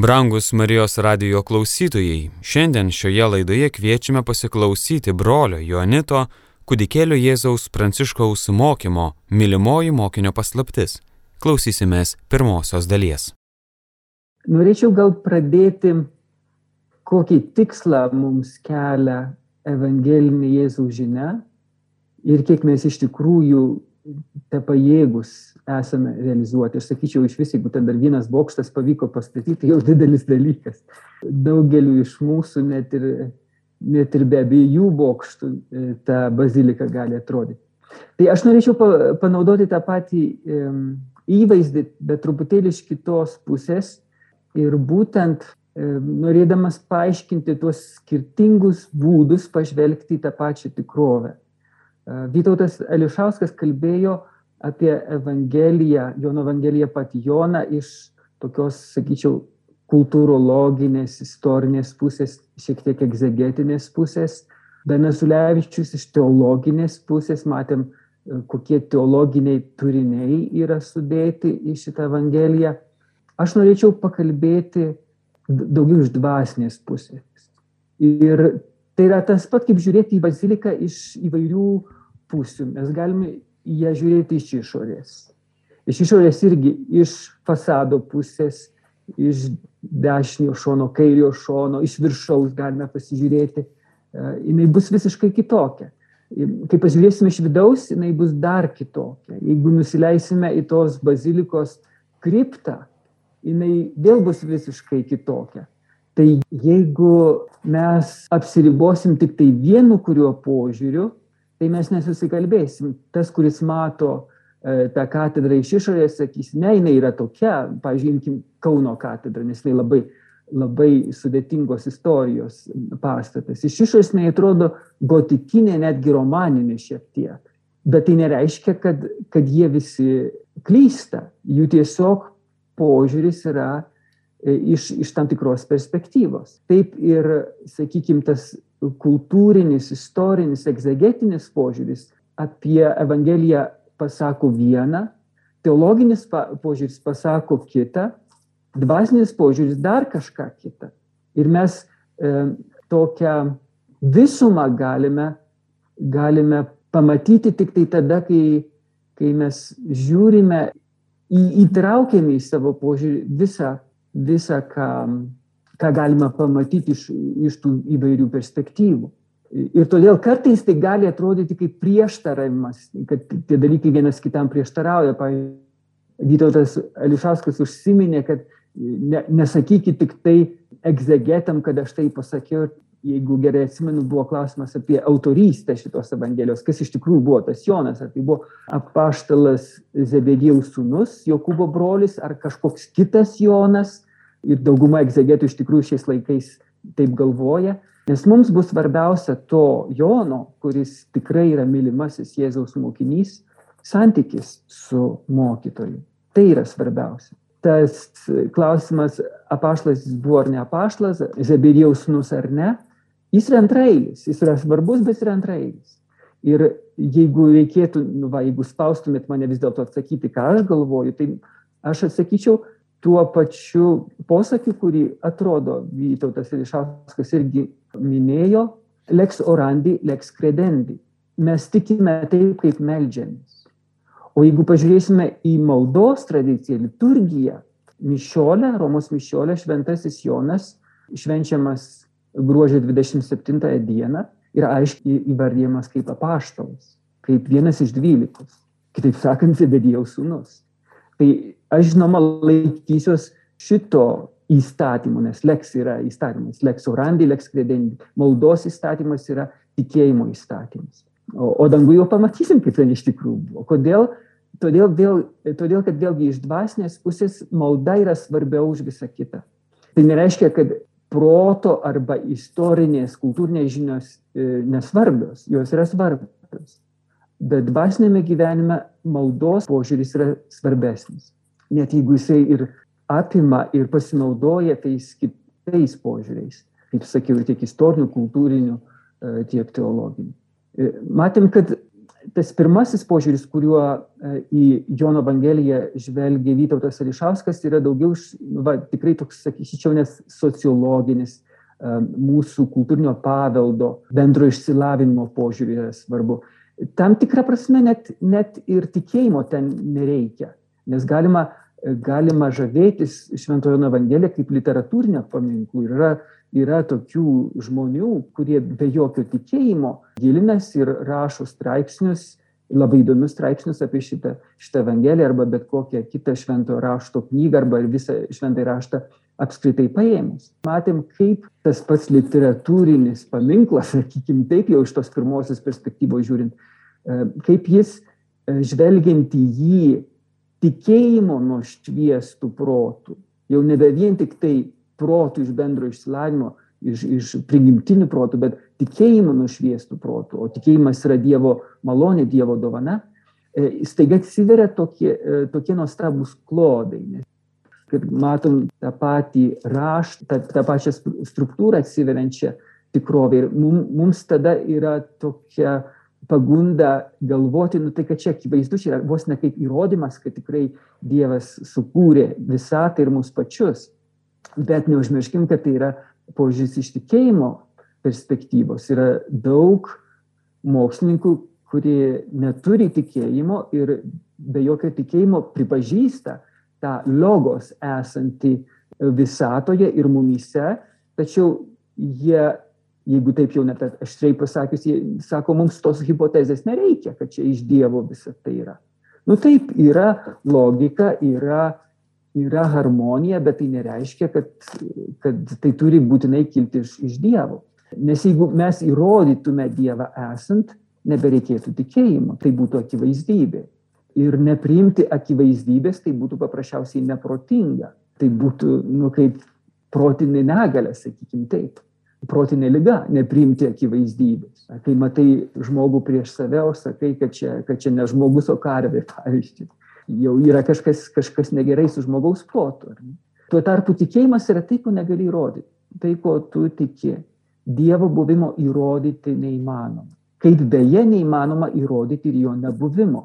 Brangus Marijos radio klausytojai, šiandien šioje laidoje kviečiame pasiklausyti brolio Joanito kūdikėlio Jėzaus Pranciškaus mokymo Mylimoji mokinio paslaptis. Klausysimės pirmosios dalies. Norėčiau gal pradėti, kokį tikslą mums kelia evangelinė Jėzaus žinia ir kiek mes iš tikrųjų te pajėgus esame realizuoti. Aš sakyčiau, iš vis, jeigu ten dar vienas bokštas pavyko pastatyti, jau didelis dalykas. Daugeliu iš mūsų net ir, net ir be abiejų bokštų e, ta bazilika gali atrodyti. Tai aš norėčiau panaudoti tą patį įvaizdį, bet truputėlį iš kitos pusės ir būtent norėdamas paaiškinti tuos skirtingus būdus pažvelgti į tą pačią tikrovę. Vytautas Ališauskas kalbėjo apie Evangeliją, Jono Evangeliją patį Joną iš tokios, sakyčiau, kultūrologinės, istorinės pusės, šiek tiek egzegetinės pusės. Benas Ulevičius iš teologinės pusės matėm, kokie teologiniai turiniai yra sudėti į šitą Evangeliją. Aš norėčiau pakalbėti daugiau iš dvasinės pusės. Ir tai yra tas pat, kaip žiūrėti į baziliką iš įvairių pusių. Mes galime ją žiūrėti iš išorės. Iš išorės irgi iš fasado pusės, iš dešinio šono, kairio šono, iš viršaus galime pasižiūrėti. Jis bus visiškai kitokia. Kai pažiūrėsime iš vidaus, jinai bus dar kitokia. Jeigu nusileisime į tos bazilikos kriptą, jinai vėl bus visiškai kitokia. Tai jeigu mes apsiribosim tik tai vienu kuriuo požiūriu, tai mes nesusikalbėsim. Tas, kuris mato e, tą katedrą iš išorės, sakys, ne, jinai yra tokia, pažiūrėkim, Kauno katedra, nes jinai labai, labai sudėtingos istorijos pastatas. Iš išorės jinai atrodo gotikinė, netgi romaninė šiek tiek. Bet tai nereiškia, kad, kad jie visi klysta. Jų tiesiog požiūris yra e, iš, iš tam tikros perspektyvos. Taip ir, sakykime, tas kultūrinis, istorinis, egzegetinis požiūris apie Evangeliją pasako vieną, teologinis požiūris pasako kitą, dvasinis požiūris dar kažką kitą. Ir mes e, tokią visumą galime, galime pamatyti tik tai tada, kai, kai mes žiūrime į, įtraukiame į savo požiūrį visą, visą ką, ką galima pamatyti iš, iš tų įvairių perspektyvų. Ir todėl kartais tai gali atrodyti kaip prieštaravimas, kad tie dalykai vienas kitam prieštarauja. Pavyzdžiui, Vytautas Ališauskas užsiminė, kad ne, nesakykit tik tai egzegetam, kad aš tai pasakiau jeigu gerai atsimenu, buvo klausimas apie autorystę šitos Evangelijos, kas iš tikrųjų buvo tas Jonas, ar tai buvo apaštalas Zebedėjaus sūnus, Jokūbo brolis, ar kažkoks kitas Jonas. Ir dauguma egzegetų iš tikrųjų šiais laikais taip galvoja, nes mums bus svarbiausia to Jono, kuris tikrai yra mylimasis Jėzaus mokinys, santykis su mokytoju. Tai yra svarbiausia tas klausimas, apaštas jis buvo ar ne apaštas, Zebedėjaus sūnus ar ne, Jis yra antrailis, jis yra svarbus, bet yra antrailis. Ir jeigu reikėtų, nu, va, jeigu spaustumėt mane vis dėlto atsakyti, ką aš galvoju, tai aš atsakyčiau tuo pačiu posakiu, kurį atrodo Vytautas Ilišauskas irgi minėjo, lex orandi, lex credendi. Mes tikime taip, kaip melžiamės. O jeigu pažiūrėsime į maldos tradiciją, liturgiją, mišiolę, Romos mišiolę, šventasis Jonas, švenčiamas gruodžio 27 dieną yra aiškiai įvardyjamas kaip apaštalas, kaip vienas iš dvylikos, kitaip sakant, Zebedėjaus sūnus. Tai aš žinoma laikysiuos šito įstatymo, nes leks yra įstatymas, leks orandi, leks credendi, maldos įstatymas yra tikėjimo įstatymas. O, o dangų jau pamatysim, kaip ten iš tikrųjų buvo. Kodėl? Todėl, vėl, todėl, kad vėlgi iš dvasinės pusės malda yra svarbiau už visą kitą. Tai nereiškia, kad proto arba istorinės, kultūrinės žinios e, nesvarbios, jos yra svarbios. Bet dvasinėme gyvenime maldos požiūris yra svarbesnis. Net jeigu jisai ir apima ir pasinaudoja tais kitais požiūriais, kaip sakiau, tiek istorinių, kultūrinių, e, tiek teologinių. E, matėm, kad tas pirmasis požiūris, kuriuo e, į Jono Evangeliją žvelgia Vytautas Ališauskas, yra daugiau, va, tikrai toks, sakyčiau, nes sociologinis, mūsų kultūrinio paveldo, bendro išsilavinimo požiūrį yra svarbu. Tam tikrą prasme net, net ir tikėjimo ten nereikia, nes galima, galima žavėtis Šventojo Evangelija kaip literatūrinio paminklų. Yra yra tokių žmonių, kurie be jokio tikėjimo gilinasi ir rašo straipsnius, labai įdomius straipsnius apie šitą, šitą Evangeliją arba bet kokią kitą šventojo rašto knygą arba visą šventąjį raštą apskritai paėmus. Matėm, kaip tas pats literatūrinis paminklas, sakykime taip, jau iš tos pirmosios perspektyvos žiūrint, e, kaip jis e, žvelgiant į jį tikėjimo nušviestų protų, jau nebe vien tik tai protų, iš bendro išsilavinimo, iš, iš prigimtinių protų, bet tikėjimo nušviestų protų, o tikėjimas yra Dievo malonė, Dievo dovana, e, staiga atsiveria tokie, tokie nuostabus klodai. Kad matom tą patį raštą, tą, tą pačią struktūrą atsiveriančią tikrovę. Ir mums tada yra tokia pagunda galvoti, nu tai kad čia akivaizdu, čia yra vos ne kaip įrodymas, kad tikrai Dievas sukūrė visatą ir mus pačius. Bet neužmirškim, kad tai yra požiūris iš tikėjimo perspektyvos. Yra daug mokslininkų, kurie neturi tikėjimo ir be jokio tikėjimo pripažįsta tą logos esantį visatoje ir mumyse, tačiau jie, jeigu taip jau net aštriai pasakius, jie sako, mums tos hipotezės nereikia, kad čia iš Dievo visa tai yra. Nu taip, yra logika, yra yra harmonija, bet tai nereiškia, kad, kad tai turi būtinai kilti iš, iš Dievo. Nes jeigu mes įrodytume Dievą esant, nebereikėtų tikėjimo, tai būtų akivaizdybė. Ir nepriimti akivaizdybės tai būtų paprasčiausiai neprotinga. Tai būtų, nu, kaip protinė negalė, sakykime taip. Protinė lyga - nepriimti akivaizdybės. Kai matai žmogų prieš save, o sakai, kad čia, kad čia ne žmogus, o karvė, pavyzdžiui jau yra kažkas, kažkas negerai su žmogaus protu. Tuo tarpu tikėjimas yra tai, ko negali įrodyti. Tai, ko tu tiki. Dievo buvimo įrodyti neįmanoma. Kaip beje neįmanoma įrodyti ir jo nebuvimo.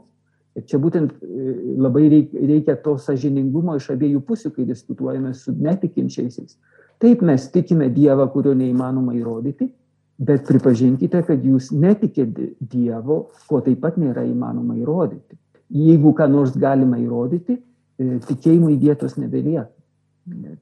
Ir čia būtent e, labai reikia to sažiningumo iš abiejų pusių, kai diskutuojame su netikinčiaisiais. Taip mes tikime Dievą, kurio neįmanoma įrodyti, bet pripažinkite, kad jūs netikite Dievo, ko taip pat nėra įmanoma įrodyti jeigu ką nors galima įrodyti, e, tikėjimui vietos nebelieka.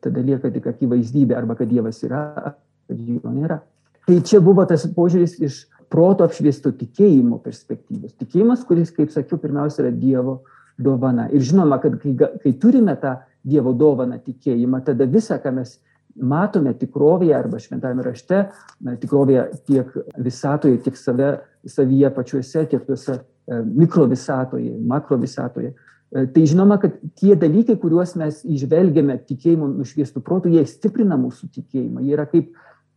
Tada lieka tik akivaizdybė arba kad Dievas yra, kad jo nėra. Tai čia buvo tas požiūris iš proto apšviesto tikėjimo perspektyvos. Tikėjimas, kuris, kaip sakiau, pirmiausia yra Dievo dovana. Ir žinoma, kad kai, kai turime tą Dievo dovaną tikėjimą, tada visą, ką mes matome tikrovėje arba šventame rašte, tikrovėje tiek visatoje, tiek save, savyje pačiuose, tiek tuose E, mikrovisatoje, makrovisatoje. E, tai žinoma, kad tie dalykai, kuriuos mes išvelgiame tikėjimo nušviestų protų, jie stiprina mūsų tikėjimą. Jie yra kaip,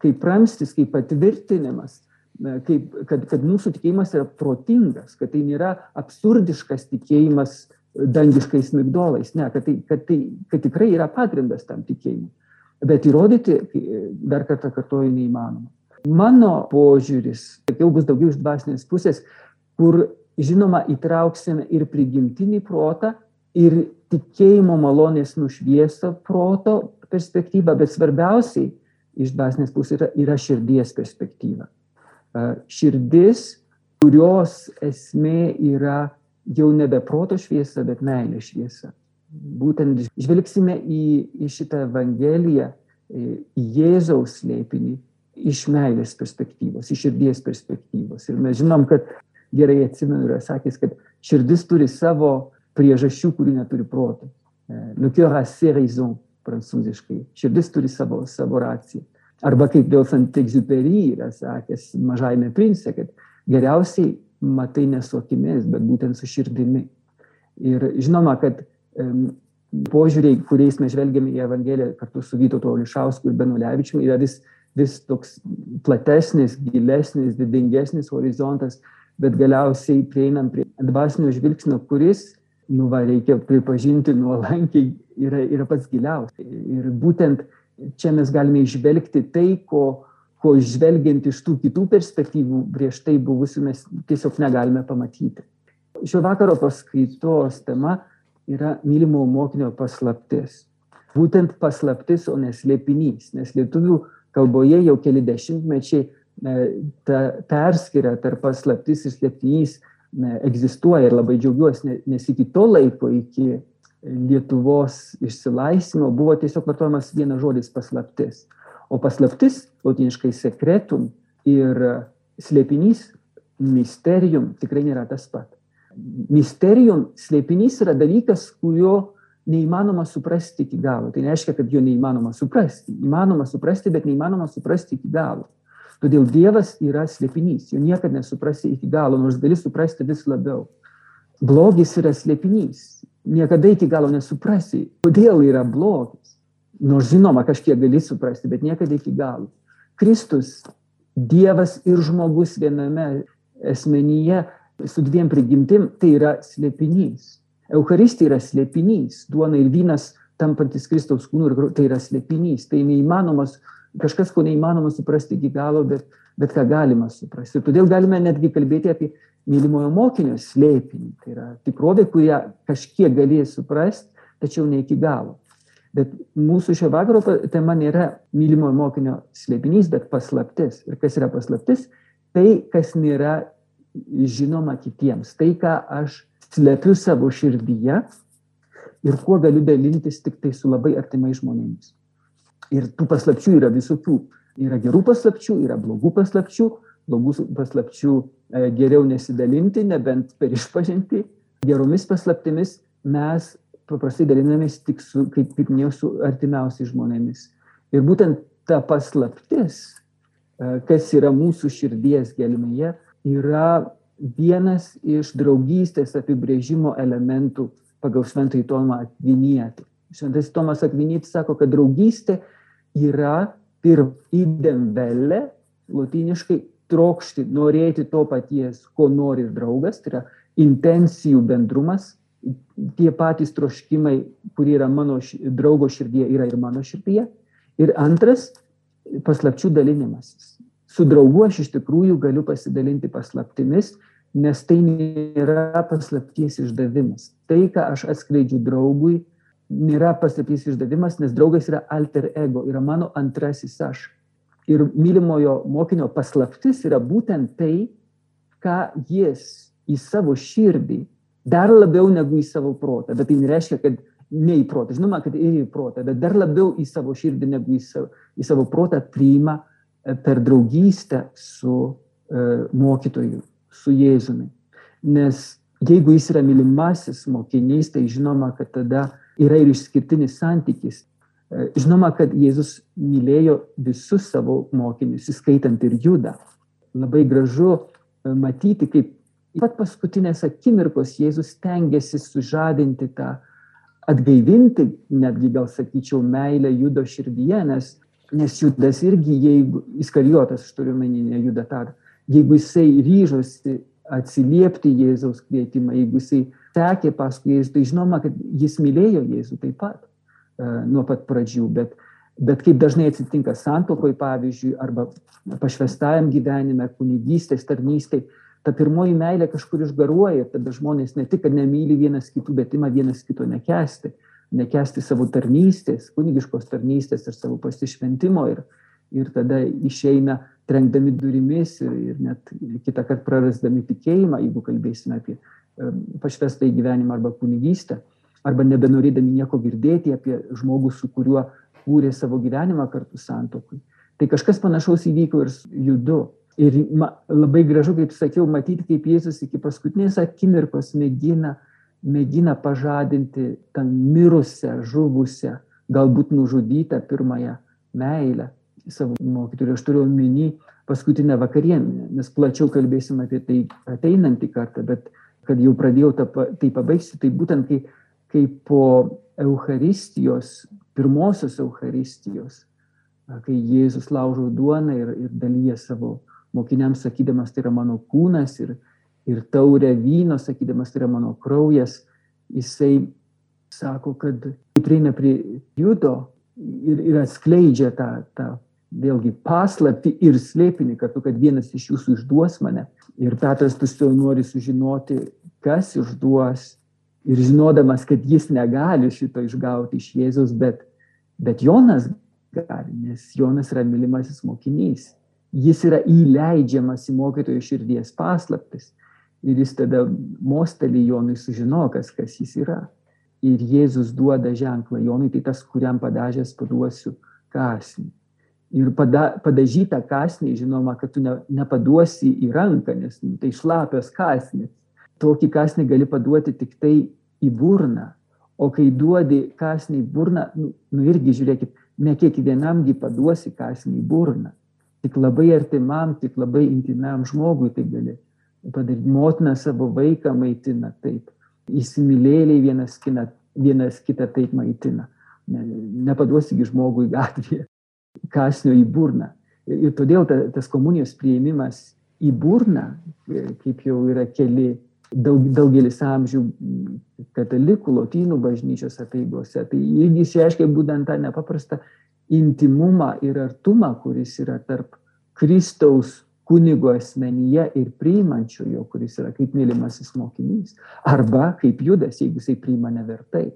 kaip ramstis, kaip patvirtinimas, kaip, kad, kad mūsų tikėjimas yra protingas, kad tai nėra absurdiškas tikėjimas dangiškais migdolais. Ne, kad, tai, kad, tai, kad tikrai yra pagrindas tam tikėjimui. Bet įrodyti, dar kartą kartuoju, neįmanoma. Mano požiūris, jau bus daugiau iš dvasinės pusės, kur žinoma, įtrauksime ir prigimtinį protą, ir tikėjimo malonės nušviestą proto perspektyvą, bet svarbiausiai iš dvasinės pusės yra, yra širdies perspektyva. Širdis, kurios esmė yra jau nebe proto šviesa, bet meilė šviesa. Būtent žvelgsime į, į šitą Evangeliją, į Jėzaus slėpinį iš meilės perspektyvos, iš širdies perspektyvos. Ir mes žinom, kad gerai atsimenu, yra sakęs, kad širdis turi savo priežasčių, kurių neturi proto. E, le cœur a ses raisons, prancūziškai. Širdis turi savo, savo raciją. Arba kaip dėl Santexupery yra sakęs mažajame prince, kad geriausiai matai ne su akimis, bet būtent su širdimi. Ir žinoma, kad um, požiūriai, kuriais mes žvelgiame į Evangeliją kartu su Vytautu Olišausku ir Benulevičiumi, yra vis, vis toks platesnis, gilesnis, didingesnis horizontas, bet galiausiai prieinam prie dvasinio žvilgsnio, kuris, nu, va, reikia pripažinti nuolankiai, yra, yra pats giliausias. Ir būtent čia mes galime išvelgti tai, ko, ko žvelgiant iš tų kitų perspektyvų prieš tai buvusių mes tiesiog negalime pamatyti. Šio vakaro paskaitos tema yra mylimo mokinio paslaptis. Būtent paslaptis, o neslėpinys, nes lietuvių kalboje jau keli dešimtmečiai e, ta perskiria tarp paslaptis ir slėpinys egzistuoja ir labai džiaugiuosi, nes iki to laiko, iki Lietuvos išsilaisvimo buvo tiesiog vartojamas vienas žodis paslaptis. O paslaptis, latiniškai sekretum ir slėpinys, misterium tikrai nėra tas pat. Misterium slėpinys yra dalykas, kurio neįmanoma suprasti iki galo. Tai nereiškia, kad jo neįmanoma suprasti. Įmanoma suprasti, bet neįmanoma suprasti iki galo. Todėl Dievas yra slėpinys, jo niekada nesuprasi iki galo, nors gali suprasti vis labiau. Blogis yra slėpinys, niekada iki galo nesuprasi, kodėl yra blogis. Nors žinoma, kažkiek gali suprasti, bet niekada iki galo. Kristus, Dievas ir žmogus viename asmenyje su dviem prigimtim, tai yra slėpinys. Eucharistija yra slėpinys, duona ir vynas tampantis Kristaus kūnu, tai yra slėpinys, tai neįmanomas kažkas, ko neįmanoma suprasti iki galo, bet, bet ką galima suprasti. Ir todėl galime netgi kalbėti apie mylimojo mokinio slėpinį. Tai yra tikrovė, kurią kažkiek galės suprasti, tačiau ne iki galo. Bet mūsų šio vakaro tema nėra mylimojo mokinio slėpinys, bet paslaptis. Ir kas yra paslaptis? Tai, kas nėra žinoma kitiems. Tai, ką aš slepiu savo širdyje ir kuo galiu dalintis tik tai su labai artimai žmonėmis. Ir tų paslapčių yra visokių. Yra gerų paslapčių, yra blogų paslapčių. Blogų paslapčių geriau nesidalinti, nebent per išpažinti. Geromis paslaptimis mes paprastai dalinamės tik su, kaip, kaip minėjau, su artimiausiais žmonėmis. Ir būtent ta paslaptis, e, kas yra mūsų širdies gelmėje, yra vienas iš draugystės apibrėžimo elementų pagal šventąjį Tomą Akvinietį. Šventas Tomas Akvinietis sako, kad draugystė yra pirm idem velle, latiniškai trokšti, norėti to paties, ko nori ir draugas, tai yra intencijų bendrumas, tie patys troškimai, kurie yra mano draugo širdyje, yra ir mano širdyje. Ir antras, paslapčių dalinimasis. Su draugu aš iš tikrųjų galiu pasidalinti paslaptimis, nes tai nėra paslapties išdavimas. Tai, ką aš atskleidžiu draugui, nėra paslaptys išdavimas, nes draugas yra alter ego, yra mano antrasis aš. Ir mylimojo mokinio paslaptis yra būtent tai, ką jis į savo širdį dar labiau negu į savo protą. Bet tai nereiškia, kad ne į protą, žinoma, kad ir į protą, bet dar labiau į savo širdį negu į savo, į savo protą priima e, per draugystę su uh, mokytoju, su Jėzumi. Nes jeigu jis yra mylimasis mokinys, tai žinoma, kad tada yra ir išskirtinis santykis. E, žinoma, kad Jėzus mylėjo visus savo mokinius, įskaitant ir Judą. Labai gražu e, matyti, kaip pat paskutinės akimirkos Jėzus tengiasi sužadinti tą, atgaivinti, netgi gal sakyčiau, meilę Judo širdyje, nes, nes Judas irgi, jeigu, įskarijotas, aš turiu meninę Judą tą, jeigu jisai ryžosi atsiliepti Jėzaus kvietimą, jeigu jisai sekė paskui Jėzų, tai žinoma, kad jis mylėjo Jėzų taip pat nuo pat pradžių, bet, bet kaip dažnai atsitinka santokoje, pavyzdžiui, arba pašvestajam gyvenime, kunigystės, tarnystėje, ta pirmoji meilė kažkur išgaruoja ir tada žmonės ne tik, kad nemyli vienas kitų, bet ima vienas kito nekesti, nekesti savo tarnystės, kunigiškos tarnystės ir savo pasišventimo ir, ir tada išeina trenkdami durimis ir, ir net kitą kartą prarasdami tikėjimą, jeigu kalbėsime apie pašvestą į gyvenimą arba kunigystę, arba nebenorėdami nieko girdėti apie žmogų, su kuriuo kūrė savo gyvenimą kartu santokui. Tai kažkas panašaus įvyko ir judu. Ir ma, labai gražu, kaip sakiau, matyti, kaip Jėzus iki paskutinės akimirkos mėgina, mėgina pažadinti tą mirusią, žuvusią, galbūt nužudytą pirmąją meilę savo mokytojų. Aš turiu omeny paskutinę vakarienę, nes plačiau kalbėsim apie tai ateinantį kartą, bet kad jau pradėjau tą, tai pabaigsiu, tai būtent kai, kai po Euharistijos, pirmosios Euharistijos, kai Jėzus laužo duoną ir, ir dalyja savo mokiniams, sakydamas, tai yra mano kūnas ir, ir taurę vyno, sakydamas, tai yra mano kraujas, jisai sako, kad prieina prie judo ir, ir atskleidžia tą, tą vėlgi paslapti ir slėpinį kartu, kad vienas iš jūsų išduos mane. Ir Petras tiesiog nori sužinoti, kas išduos. Ir žinodamas, kad jis negali šito išgauti iš Jėzus, bet, bet Jonas gali, nes Jonas yra mylimasis mokinys. Jis yra įleidžiamas į mokytojo širdies paslaptis. Ir jis tada mostelį Jonui sužino, kas, kas jis yra. Ir Jėzus duoda ženklą Jonui, tai tas, kuriam padažęs paduosiu kasnį ir pada, padažytą kasnį, žinoma, kad tu ne, nepaduosi į ranką, nes nu, tai šlapios kasnis. Tokį kasnį gali paduoti tik tai į burną. O kai duodi kasnį į burną, nu, nu irgi žiūrėkit, ne kiekvienamgi paduosi kasnį į burną. Tik labai artimam, tik labai intimiam žmogui tai gali padaryti. Motina savo vaiką maitina taip. Įsimylėliai vienas, kina, vienas kitą taip maitina. Ne, nepaduosigi žmogui gatvėje kasnio į burną. Ir, ir todėl ta, tas komunijos prieimimas į burną, kaip jau yra keli daug, daugelis amžių katalikų, lotynų bažnyčios apeigose, tai irgi išreiškia būtent tą nepaprastą intimumą ir artumą, kuris yra tarp Kristaus kunigo asmenyje ir priimančiojo, kuris yra kaip mylimasis mokinys. Arba kaip judas, jeigu jisai priima nevertai.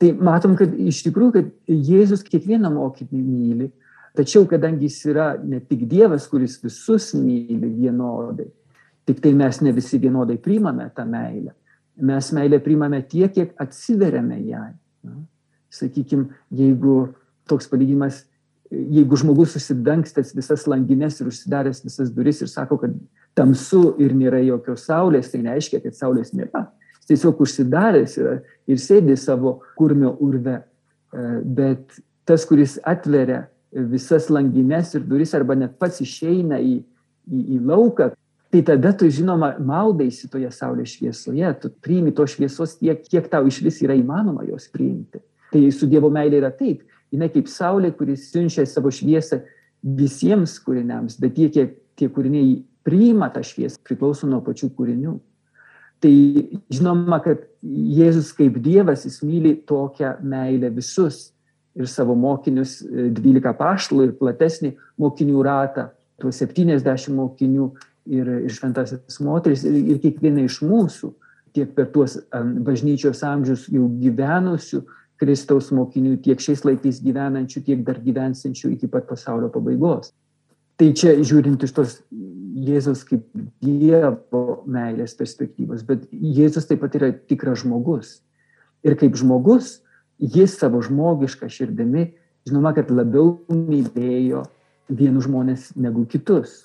Tai matom, kad iš tikrųjų, kad Jėzus kiekvieną mokinį myli, tačiau kadangi jis yra ne tik Dievas, kuris visus myli vienodai, tik tai mes ne visi vienodai priimame tą meilę. Mes meilę priimame tiek, kiek atsiveriame jai. Sakykime, jeigu toks palyginimas, jeigu žmogus susidangstęs visas langinės ir užsidaręs visas duris ir sako, kad tamsu ir nėra jokios saulės, tai nereiškia, kad saulės nėra tiesiog užsidaręs yra ir sėdi savo kurmio urve. E, bet tas, kuris atveria visas langines ir duris arba net pats išeina į, į, į lauką, tai tada tu žinoma maldaisi toje saulės šviesoje, tu priimi to šviesos tiek, kiek tau iš vis yra įmanoma jos priimti. Tai su Dievo meilė yra taip, jinai kaip saulė, kuris siunčia savo šviesą visiems kūriniams, bet tie, kiek tie kūriniai priima tą šviesą, priklauso nuo pačių kūrinių. Tai žinoma, kad Jėzus kaip Dievas, jis myli tokią meilę visus ir savo mokinius, 12 e, paštlų ir platesnį mokinių ratą, tuos 70 mokinių ir, ir šventasis moteris ir, ir kiekvieną iš mūsų, tiek per tuos bažnyčios amžius jau gyvenusių Kristaus mokinių, tiek šiais laikais gyvenančių, tiek dar gyvensančių iki pat pasaulio pabaigos. Tai čia žiūrint iš tos Jėzus kaip Dievo meilės perspektyvos, bet Jėzus taip pat yra tikras žmogus. Ir kaip žmogus, jis savo žmogišką širdimi, žinoma, kad labiau mylėjo vienus žmonės negu kitus.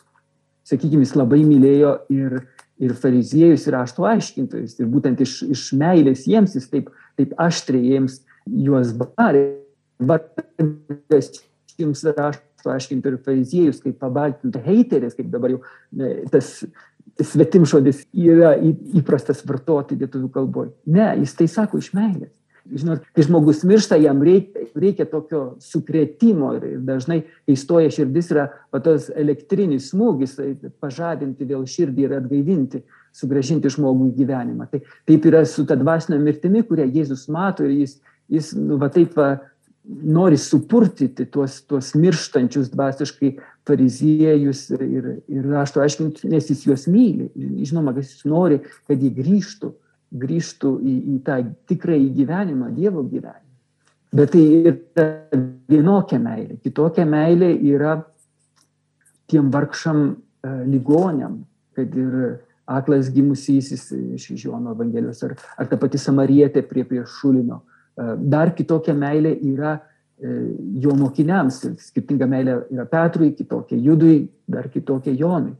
Sakykime, jis labai mylėjo ir, ir fariziejus, ir aštų aiškintojus. Ir būtent iš, iš meilės jiems jis taip, taip aštriai jiems juos barė. Barės jums rašo paaiškinti ir fariziejus, kaip pabaltinti heiteris, kaip dabar jau tas svetimžodis yra įprastas vartoti lietuvių kalboje. Ne, jis tai sako iš meilės. Žinot, kai žmogus miršta, jam reikia, reikia tokio sukretimo ir, dažnai, kai stoja širdis, yra patos elektrinis smūgis, tai pažadinti vėl širdį ir atgaivinti, sugražinti žmogų į gyvenimą. Tai taip yra su ta dvasinė mirtimi, kurią Jėzus mato ir jis, jis nu, va taip va, nori supurtyti tuos, tuos mirštančius dvasiškai fariziejus ir, ir, rašto aiškinti, nes jis juos myli. Žinoma, kad jis nori, kad jie grįžtų, grįžtų į, į tą tikrąjį gyvenimą, Dievo gyvenimą. Bet tai yra vienokia meilė. Kitokia meilė yra tiem vargšam e, ligoniam, kad ir aklas gimusysis iš Jono Evangelijos, ar, ar ta pati Samarietė prie prie Šulino Dar kitokia meilė yra e, jo mokiniams. Skirtinga meilė yra Petrui, kitokia Judui, dar kitokia Jonui.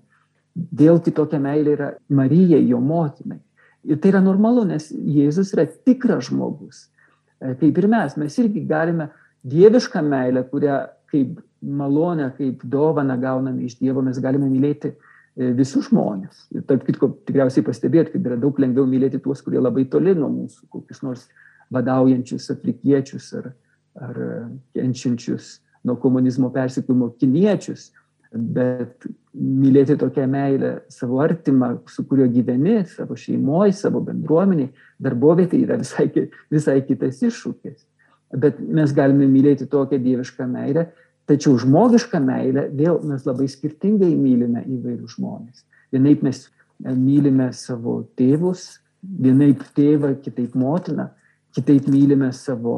Dėl kitokia meilė yra Marijai, jo motinai. Ir tai yra normalu, nes Jėzus yra tikras žmogus. E, kaip ir mes, mes irgi galime dievišką meilę, kurią kaip malonę, kaip dovaną gauname iš Dievo, mes galime mylėti e, visus žmonės. Ir tarp kitko, tikriausiai pastebėt, kad yra daug lengviau mylėti tuos, kurie labai toli nuo mūsų, kokius nors vadaujančius afrikiečius ar, ar kenčiančius nuo komunizmo persikūrimo kiniečius, bet mylėti tokią meilę savo artimą, su kuriuo gyveni, savo šeimoje, savo bendruomeniai, darbovietė yra visai, visai kitas iššūkis. Bet mes galime mylėti tokią dievišką meilę, tačiau žmogišką meilę vėl mes labai skirtingai mylime įvairius žmonės. Vienaip mes mylime savo tėvus, vienaip tėvą, kitaip motiną, kitaip mylime savo,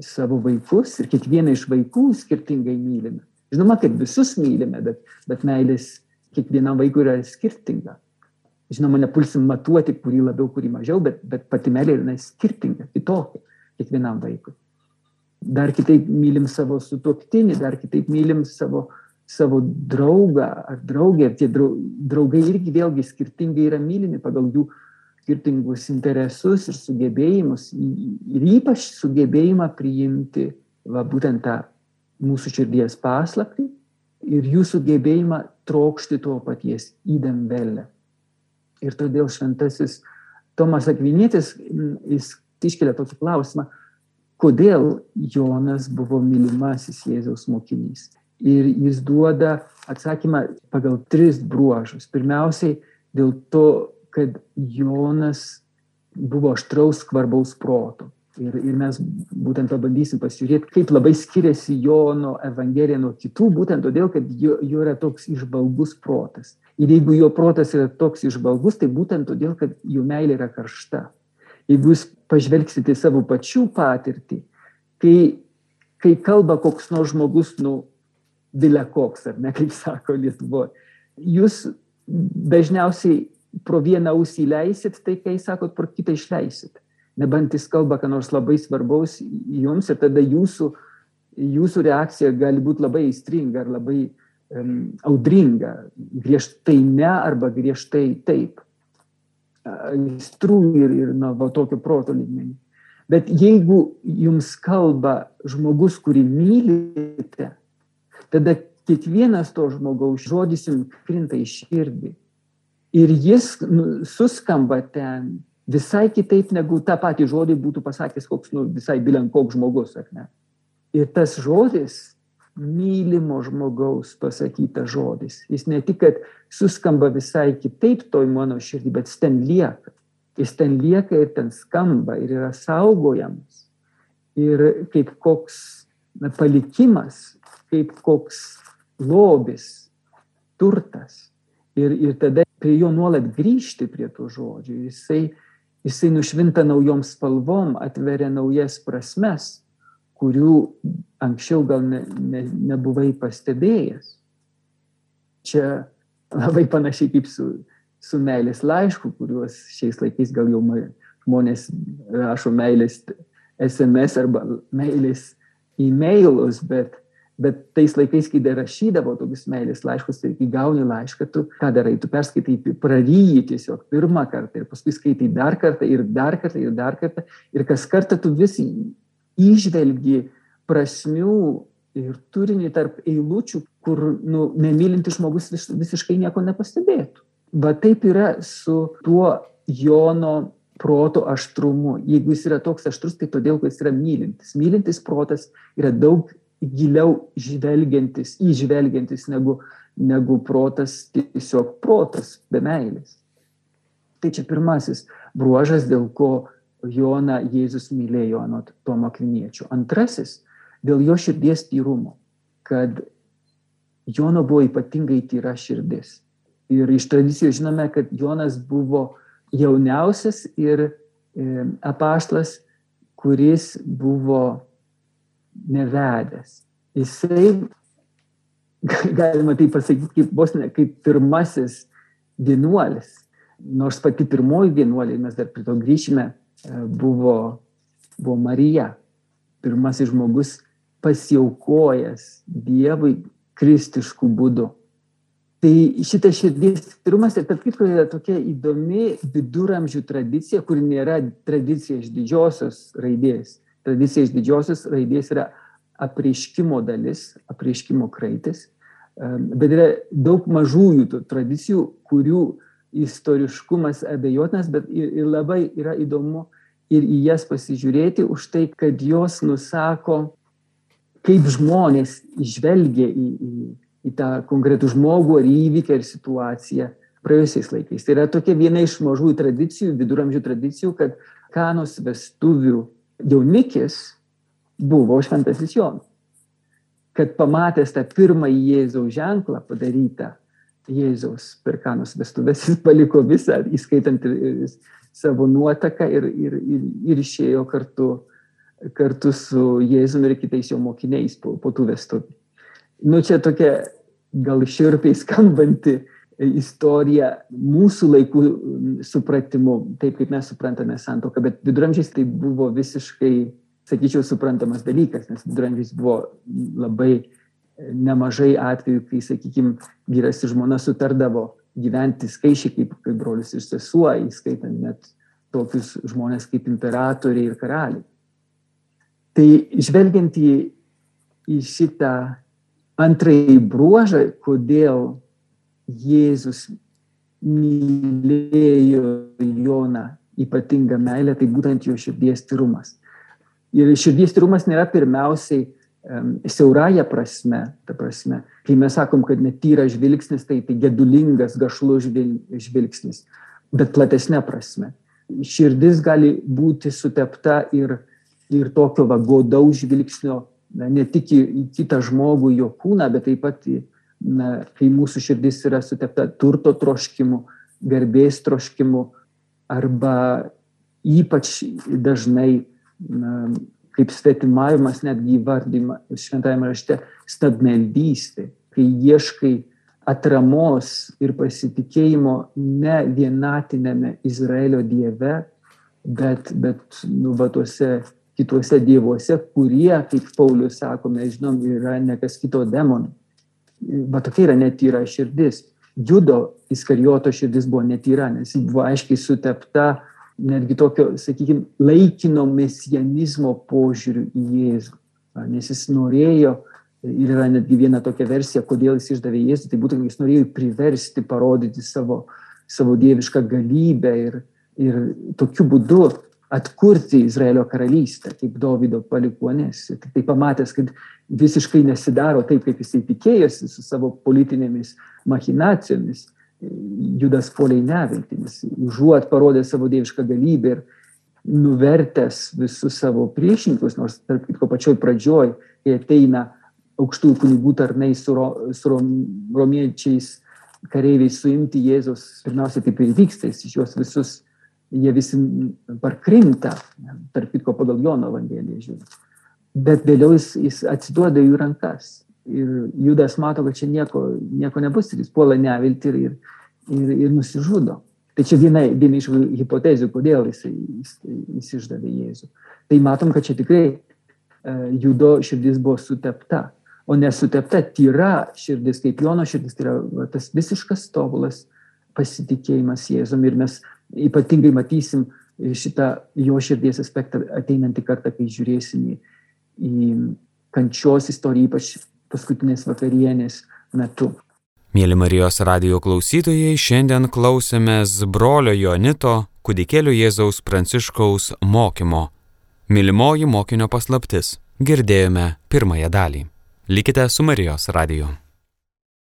savo vaikus ir kiekvieną iš vaikų skirtingai mylime. Žinoma, kad visus mylime, bet, bet meilės kiekvienam vaikui yra skirtinga. Žinoma, nepulsim matuoti, kurį labiau, kurį mažiau, bet, bet pati meilė yra skirtinga, kitokia kiekvienam vaikui. Dar kitaip mylim savo sutuoktinį, dar kitaip mylim savo, savo draugą ar draugę. Tie draugai irgi vėlgi skirtingai yra mylimi pagal jų skirtingus interesus ir sugebėjimus ir ypač sugebėjimą priimti va, būtent tą mūsų širdies paslapti ir jų sugebėjimą trokšti to paties įdamvelę. Ir todėl šventasis Tomas Akvinėtis, jis iškelia tokį klausimą, kodėl Jonas buvo mylimasis Jėzaus mokinys. Ir jis duoda atsakymą pagal tris bruožus. Pirmiausiai, dėl to kad Jonas buvo aštraus skvarbaus proto. Ir, ir mes būtent pabandysim pasižiūrėti, kaip labai skiriasi Jono Evangelija nuo kitų, būtent todėl, kad jo, jo yra toks išbalgus protas. Ir jeigu jo protas yra toks išbalgus, tai būtent todėl, kad jo meilė yra karšta. Jeigu jūs pažvelgsite savo pačių patirtį, kai, kai kalba koks nors žmogus, nu, vilė koks, ar ne, kaip sako Lietuvoje, jūs dažniausiai pro vieną ausį leisit, tai kai sakot, pro kitą išleisit. Nebent jis kalba, ką nors labai svarbaus jums ir tada jūsų, jūsų reakcija gali būti labai įstringa ar labai um, audringa. Griežtai ne arba griežtai taip. Aistrų ir, ir na, va, tokio proto lygmenį. Bet jeigu jums kalba žmogus, kurį mylite, tada kiekvienas to žmogaus žodis jums krinta į širdį. Ir jis nu, suskamba ten visai kitaip, negu tą patį žodį būtų pasakęs koks, nu, visai bilen koks žmogus, ar ne. Ir tas žodis, mylimo žmogaus pasakytas žodis, jis ne tik, kad suskamba visai kitaip toj mano širdį, bet jis ten lieka. Jis ten lieka ir ten skamba ir yra saugojamas. Ir kaip koks na, palikimas, kaip koks lobis, turtas. Ir, ir tada prie jo nuolat grįžti prie tų žodžių. Jisai, jisai nušvinta naujom spalvom, atveria naujas prasmes, kurių anksčiau gal ne, ne, nebuvai pastebėjęs. Čia labai panašiai kaip su, su meilės laišku, kuriuos šiais laikais gal jau žmonės rašo meilės SMS arba meilės e-mailus, bet Bet tais laikais, kai dar rašydavo tokius meilės laiškus, tai kai gauni laišką, tu ką darai, tu perskaitai, praryji tiesiog pirmą kartą ir paskui skaitai dar kartą ir dar kartą ir dar kartą. Ir kas kartą tu vis išvelgi prasmių ir turinį tarp eilučių, kur nu, nemylintis žmogus vis, visiškai nieko nepastebėtų. Va taip yra su tuo Jono proto aštrumu. Jeigu jis yra toks aštrus, tai todėl, kad jis yra mylintis. Mylintis protas yra daug giliau žvelgiantis, įžvelgiantis negu, negu protas, tiesiog protas be meilės. Tai čia pirmasis bruožas, dėl ko Joną Jėzus mylėjo anot Tomo Kviniečio. Antrasis, dėl jo širdies tyrumo, kad Jono buvo ypatingai tyra širdis. Ir iš tradicijų žinome, kad Jonas buvo jauniausias ir e, apaštlas, kuris buvo nevedęs. Jisai, galima tai pasakyti, kaip vos ne, kaip pirmasis vienuolis. Nors pati pirmoji vienuolė, mes dar prie to grįšime, e, buvo, buvo Marija. Pirmasis žmogus pasiaukojęs Dievui kristiškų būdų. Tai šitas širdies tyrumas ir tarp kitko yra tokia įdomi viduramžių tradicija, kuri nėra tradicija iš didžiosios raidės tradicija iš didžiosios raidės yra apreiškimo dalis, apreiškimo kraitis, bet yra daug mažųjų tradicijų, kurių istoriškumas abejotinas, bet ir, ir labai yra įdomu ir į jas pasižiūrėti už tai, kad jos nusako, kaip žmonės žvelgia į, į, į tą konkretų žmogų ar įvykį ar situaciją praėjusiais laikais. Tai yra tokia viena iš mažųjų tradicijų, viduramžių tradicijų, kad kanos vestuvių jaunikis buvo šventasis Jonas. Kad pamatęs tą pirmąjį Jėzaus ženklą padarytą Jėzaus per kanos vestuvės, jis paliko visą, įskaitant ir savo nuotaką ir, ir, ir, ir išėjo kartu, kartu su Jėzumi ir kitais jo mokiniais po, po tų vestuvių. Nu čia tokia gal širpiai skambanti istorija mūsų laikų supratimu, taip kaip mes suprantame santoką, bet viduramžiais tai buvo visiškai, sakyčiau, suprantamas dalykas, nes viduramžiais buvo labai nemažai atvejų, kai, sakykime, vyras ir žmona sutardavo gyventi skaičiai kaip, kaip brolius ir sesuo, įskaitant net tokius žmonės kaip imperatoriai ir karaliai. Tai žvelgiant į, į šitą antrąjį bruožą, kodėl Jėzus mylėjo Joną ypatingą meilę, tai būtent jo širdies tyrumas. Ir širdies tyrumas nėra pirmiausiai um, siauraja prasme, ta prasme, kai mes sakom, kad netyra žvilgsnis, tai tai gedulingas, gašlus žvilgsnis, bet platesnė prasme. Širdis gali būti sutepta ir, ir tokio vagodaus žvilgsnio, ne tik į, į kitą žmogų, jo kūną, bet taip pat į, na, kai mūsų širdis yra sutepta turto troškimu, garbės troškimu arba ypač dažnai, na, kaip svetimavimas netgi įvardyma šventajame rašte, stabmeldystė, kai ieškai atramos ir pasitikėjimo ne vienatinėme Izraelio dieve, bet, bet nu, va, tuose kituose dievuose, kurie, kaip Paulius sako, mes žinom, yra ne kas kito demonų. Va tokia yra netyra širdis. Judo Iskarijoto širdis buvo netyra, nes ji buvo aiškiai sutepta netgi tokio, sakykime, laikino mesianizmo požiūriu į Jėzų. Nes jis norėjo, ir yra netgi viena tokia versija, kodėl jis išdavė Jėzų, tai būtent jis norėjo priversti parodyti savo, savo dievišką galybę ir, ir tokiu būdu atkurti Izraelio karalystę, kaip Davido palikuonės. Tai pamatęs, kad visiškai nesidaro taip, kaip jisai tikėjosi su savo politinėmis machinacijomis, Judas poliai nevilti, nes užuot parodė savo dievišką galybę ir nuvertęs visus savo priešininkus, nors tarp kitko pačioj pradžioj, kai ateina aukštųjų kunigų tarnai su, ro, su rom, romiečiais kareiviais suimti Jėzus, pirmiausia taip ir vyksta, jis iš juos visus jie visi parkrinta, tarp kitko pagal Jono Evangeliją žiūrint. Bet vėliau jis, jis atsiduoda jų rankas. Ir Judas mato, kad čia nieko, nieko nebus ir jis puola nevilti ir, ir, ir, ir nusižudo. Tai čia viena, viena iš hipotezių, kodėl jis, jis, jis išdavė Jėzų. Tai matom, kad čia tikrai uh, Judo širdis buvo sutepta, o nesutepta tyra širdis, kaip Jono širdis, tai yra tas visiškas tobulas pasitikėjimas Jėzum. Ir mes ypatingai matysim šitą jo širdies aspektą ateinantį kartą, kai žiūrėsim į, į kančios istoriją, ypač paskutinės vakarienės metu. Mėly Marijos radio klausytojai, šiandien klausėmės brolio Jonito kūdikėlio Jėzaus Pranciškaus mokymo. Mylimoji mokinio paslaptis. Girdėjome pirmąją dalį. Likite su Marijos radiju.